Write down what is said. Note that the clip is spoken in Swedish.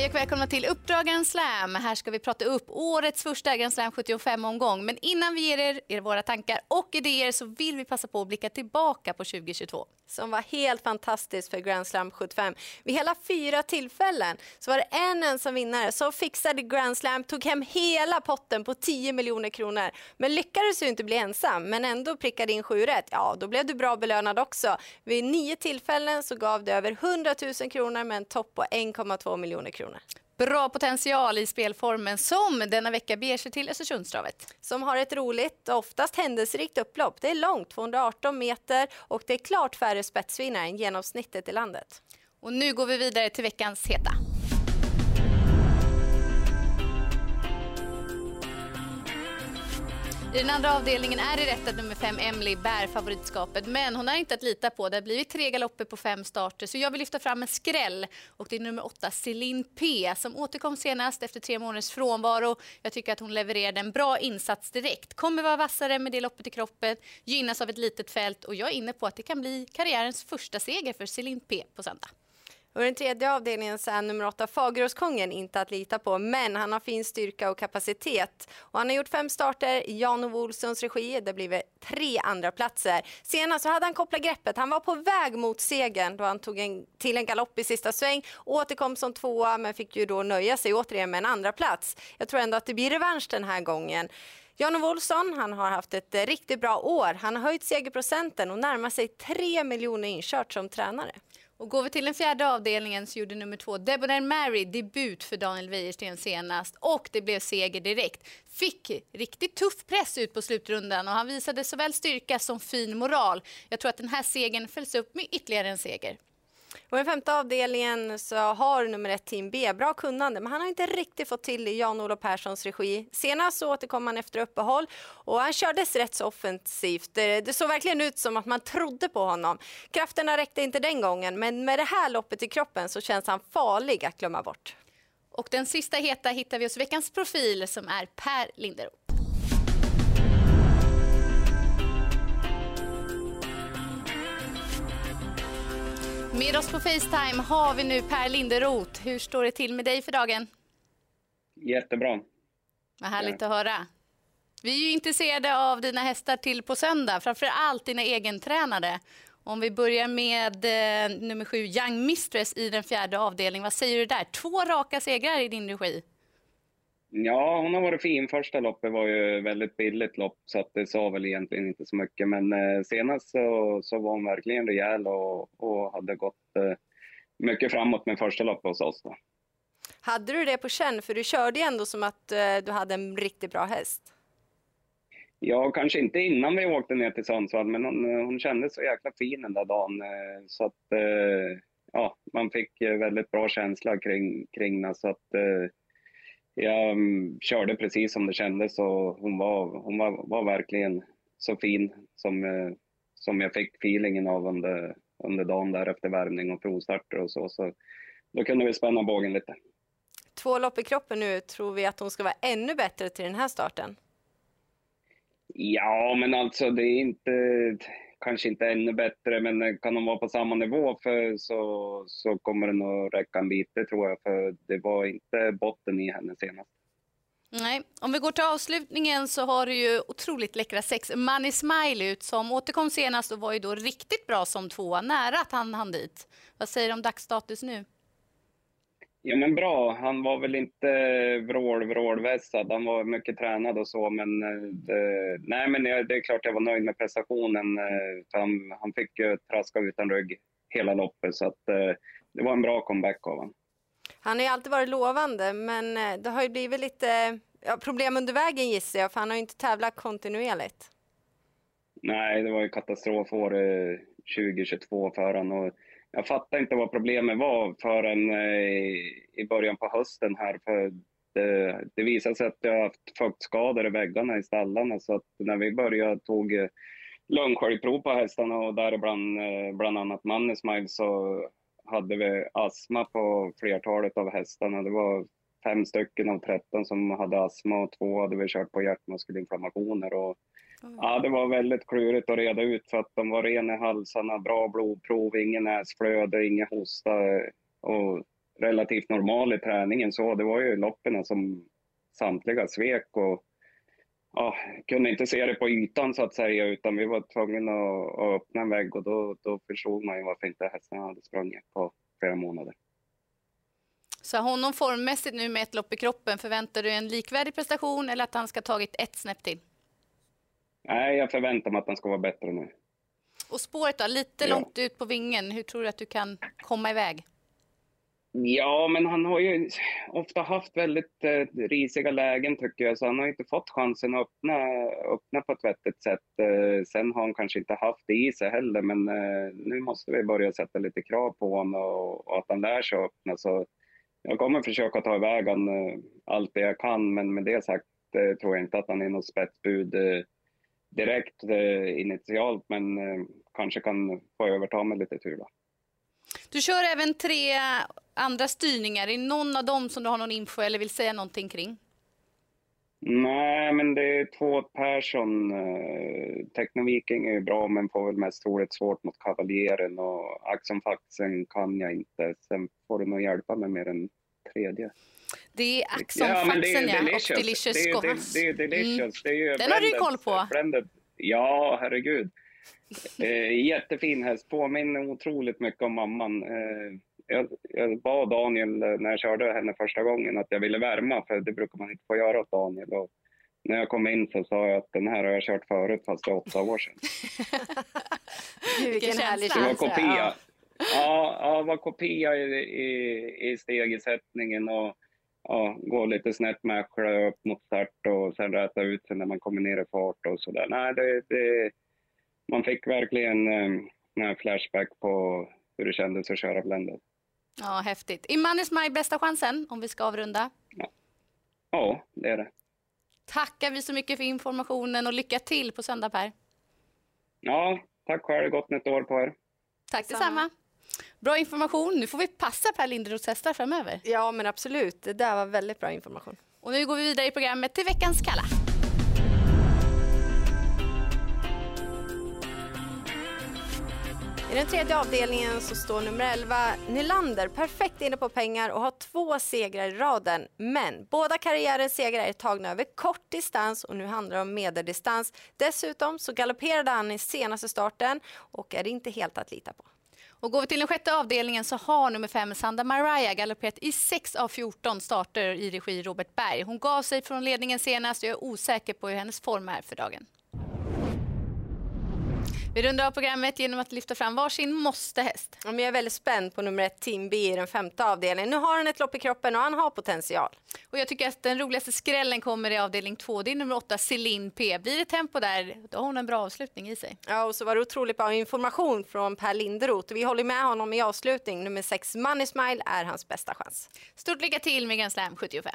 Hej och välkomna till Uppdrag Grand Slam. Här ska vi prata upp årets första Grand Slam 75-omgång. Men innan vi ger er, er våra tankar och idéer så vill vi passa på att blicka tillbaka på 2022 som var helt fantastiskt för Grand Slam 75. Vid hela fyra tillfällen så var det en ensam vinnare som fixade Grand Slam, tog hem hela potten på 10 miljoner kronor. Men lyckades ju inte bli ensam, men ändå prickade in sju rätt. Ja, då blev du bra belönad också. Vid nio tillfällen så gav det över 100 000 kronor med en topp på 1,2 miljoner kronor. Bra potential i spelformen som denna vecka beger sig till Östersundstravet. Som har ett roligt och oftast händelserikt upplopp. Det är långt, 218 meter och det är klart färre spetsvinnare än genomsnittet i landet. Och nu går vi vidare till veckans heta. I den andra avdelningen är det rätt att nummer fem Emily bär favoritskapet men hon är inte att lita på. Det har blivit tre galopper på fem starter så jag vill lyfta fram en skräll och det är nummer åtta Celine P som återkom senast efter tre månaders frånvaro. Jag tycker att hon levererade en bra insats direkt. Kommer vara vassare med det loppet i kroppen, gynnas av ett litet fält och jag är inne på att det kan bli karriärens första seger för Celine P på söndag. Och den tredje avdelningen så är nummer åtta Fageråskongen inte att lita på, men han har fin styrka och kapacitet. Och han har gjort fem starter i Jan-Ove Olssons regi. Det blir tre andra platser. Senast så hade han kopplat greppet. Han var på väg mot segern då han tog en, till en galopp i sista sväng. Återkom som tvåa, men fick ju då nöja sig återigen med en andra plats. Jag tror ändå att det blir revansch den här gången. Jan-Ove Olsson han har haft ett eh, riktigt bra år. Han har höjt segerprocenten och närmar sig 3 miljoner inkört som tränare. Och går vi till den fjärde avdelningen så gjorde nummer två Debonair Mary debut för Daniel Wäjersten senast och det blev seger direkt. Fick riktigt tuff press ut på slutrundan och han visade såväl styrka som fin moral. Jag tror att den här segern följs upp med ytterligare en seger. Och I femte avdelningen så har nummer ett Team B bra kunnande men han har inte riktigt fått till i Jan-Olof Perssons regi. Senast så återkom han efter uppehåll och han kördes rätt så offensivt. Det, det såg verkligen ut som att man trodde på honom. Krafterna räckte inte den gången men med det här loppet i kroppen så känns han farlig att glömma bort. Och den sista heta hittar vi hos veckans profil som är Per Linderoth. Med oss på Facetime har vi nu Per Linderoth. Hur står det till med dig för dagen? Jättebra. Vad härligt ja. att höra. Vi är ju intresserade av dina hästar till på söndag, framför allt dina egentränade. Om vi börjar med eh, nummer sju, Young Mistress i den fjärde avdelningen. Vad säger du där? Två raka segrar i din regi. Ja, hon har varit fin. Första loppet var ju väldigt billigt lopp så att det sa väl egentligen inte så mycket. Men eh, senast så, så var hon verkligen rejäl och, och hade gått eh, mycket framåt med första loppet hos oss. Då. Hade du det på känn? För du körde ju ändå som att eh, du hade en riktigt bra häst. Ja, kanske inte innan vi åkte ner till Sundsvall, men hon, hon kändes så jäkla fin den där dagen. Eh, så att, eh, ja, man fick väldigt bra känsla kring, kring henne. Så att, eh, jag um, körde precis som det kändes och hon var, hon var, var verkligen så fin som, uh, som jag fick feelingen av under, under dagen där efter värmning och provstarter och så. så. Då kunde vi spänna bågen lite. Två lopp i kroppen nu, tror vi att hon ska vara ännu bättre till den här starten? Ja, men alltså det är inte kanske inte ännu bättre, men kan de vara på samma nivå för, så, så kommer det nog räcka en bit, det tror jag. För det var inte botten i henne senast. Nej, om vi går till avslutningen så har du ju otroligt läckra sex Money Smile ut som återkom senast och var ju då riktigt bra som tvåa, nära att han hann dit. Vad säger du om dagsstatus nu? Ja men bra, han var väl inte vrål, vrålvässad. Han var mycket tränad och så men eh, det, nej men det är klart jag var nöjd med prestationen. Eh, han, han fick ju traska utan rygg hela loppet så att eh, det var en bra comeback av honom. Han har ju alltid varit lovande men det har ju blivit lite ja, problem under vägen gissar jag för han har ju inte tävlat kontinuerligt. Nej, det var ju katastrofår 2022 för honom jag fattade inte vad problemet var förrän eh, i början på hösten här. För det, det visade sig att jag haft fuktskador i väggarna i stallarna så att när vi började tog eh, lungsköljprov på hästarna och däribland eh, bland annat Mannesmile så hade vi astma på flertalet av hästarna. Det var fem stycken av 13 som hade astma och två hade vi kört på hjärtmuskelinflammationer. Och Ja, det var väldigt klurigt att reda ut för att de var rena i halsarna, bra blodprov, ingen näsflöde, ingen hosta. Och relativt normal i träningen. Så det var ju loppen som samtliga svek och ja, kunde inte se det på ytan så att säga utan vi var tvungna att, att öppna en vägg och då, då förstod man ju varför inte hästarna hade sprungit på flera månader. Så honom formmässigt nu med ett lopp i kroppen, förväntar du en likvärdig prestation eller att han ska tagit ett snäpp till? Nej, jag förväntar mig att han ska vara bättre nu. Och spåret då, lite ja. långt ut på vingen, hur tror du att du kan komma iväg? Ja, men han har ju ofta haft väldigt eh, risiga lägen tycker jag, så han har inte fått chansen att öppna, öppna på ett vettigt sätt. Eh, sen har han kanske inte haft det i sig heller, men eh, nu måste vi börja sätta lite krav på honom och, och att han lär sig att öppna. Så jag kommer försöka ta iväg han eh, allt det jag kan, men med det sagt eh, tror jag inte att han är något spetsbud eh, direkt initialt, men kanske kan få överta med lite tur. Då. Du kör även tre andra styrningar. Är någon av dem som du har någon info eller vill säga någonting kring? Nej, men det är två Persson. Technoviking är ju bra, men får väl mest troligt svårt mot Kavaljeren och Axon Faxen kan jag inte. Sen får du nog hjälpa mig med den tredje. Det är Axon ja, Faxen, ja. Och Delicious det är, det, är Delicious. Mm. Det är ju den blended, har du koll på. Blended. Ja, herregud. Eh, jättefin häst, påminner otroligt mycket om mamman. Eh, jag, jag bad Daniel eh, när jag körde henne första gången att jag ville värma, för det brukar man inte få göra åt Daniel. Och när jag kom in så sa jag att den här har jag kört förut, fast det är åtta år sedan. Vilken härlig känsla. Det var kopia. Ja. Ja, ja var kopia i, i, i stegisättningen och ja, gå lite snett med upp mot start och sen räta ut sig när man kommer ner i fart och sådär. Nej, det, det, man fick verkligen eh, flashback på hur det kändes att köra blended. Ja, häftigt. Är Mannes Maj bästa chansen om vi ska avrunda? Ja. ja, det är det. Tackar vi så mycket för informationen och lycka till på söndag Per. Ja, tack själv. Gott nytt år på er. Tack detsamma. Bra information. Nu får vi passa Per Linderoths hästar framöver. Ja, men absolut. Det där var väldigt bra information. Och nu går vi vidare i programmet till veckans Kalla. I den tredje avdelningen så står nummer 11 Nylander perfekt inne på pengar och har två segrar i raden. Men båda karriärens segrar är tagna över kort distans och nu handlar det om medeldistans. Dessutom så galopperade han i senaste starten och är inte helt att lita på. Och går vi till den sjätte avdelningen så har nummer fem Sanda Mariah galopperat i 6 av 14 starter i regi Robert Berg. Hon gav sig från ledningen senast och jag är osäker på hur hennes form är för dagen. Vi rundar av programmet genom att lyfta fram varsin måste-häst. jag är väldigt spänd på nummer ett, Team B i den femte avdelningen. Nu har han ett lopp i kroppen och han har potential. Och jag tycker att den roligaste skrällen kommer i avdelning två. Det är nummer åtta, Celine P. Blir det tempo där, då har hon en bra avslutning i sig. Ja, och så var det otroligt bra information från Per Linderoth. Vi håller med honom i avslutning. Nummer sex, Money Smile, är hans bästa chans. Stort lycka till med Grand Slam 75.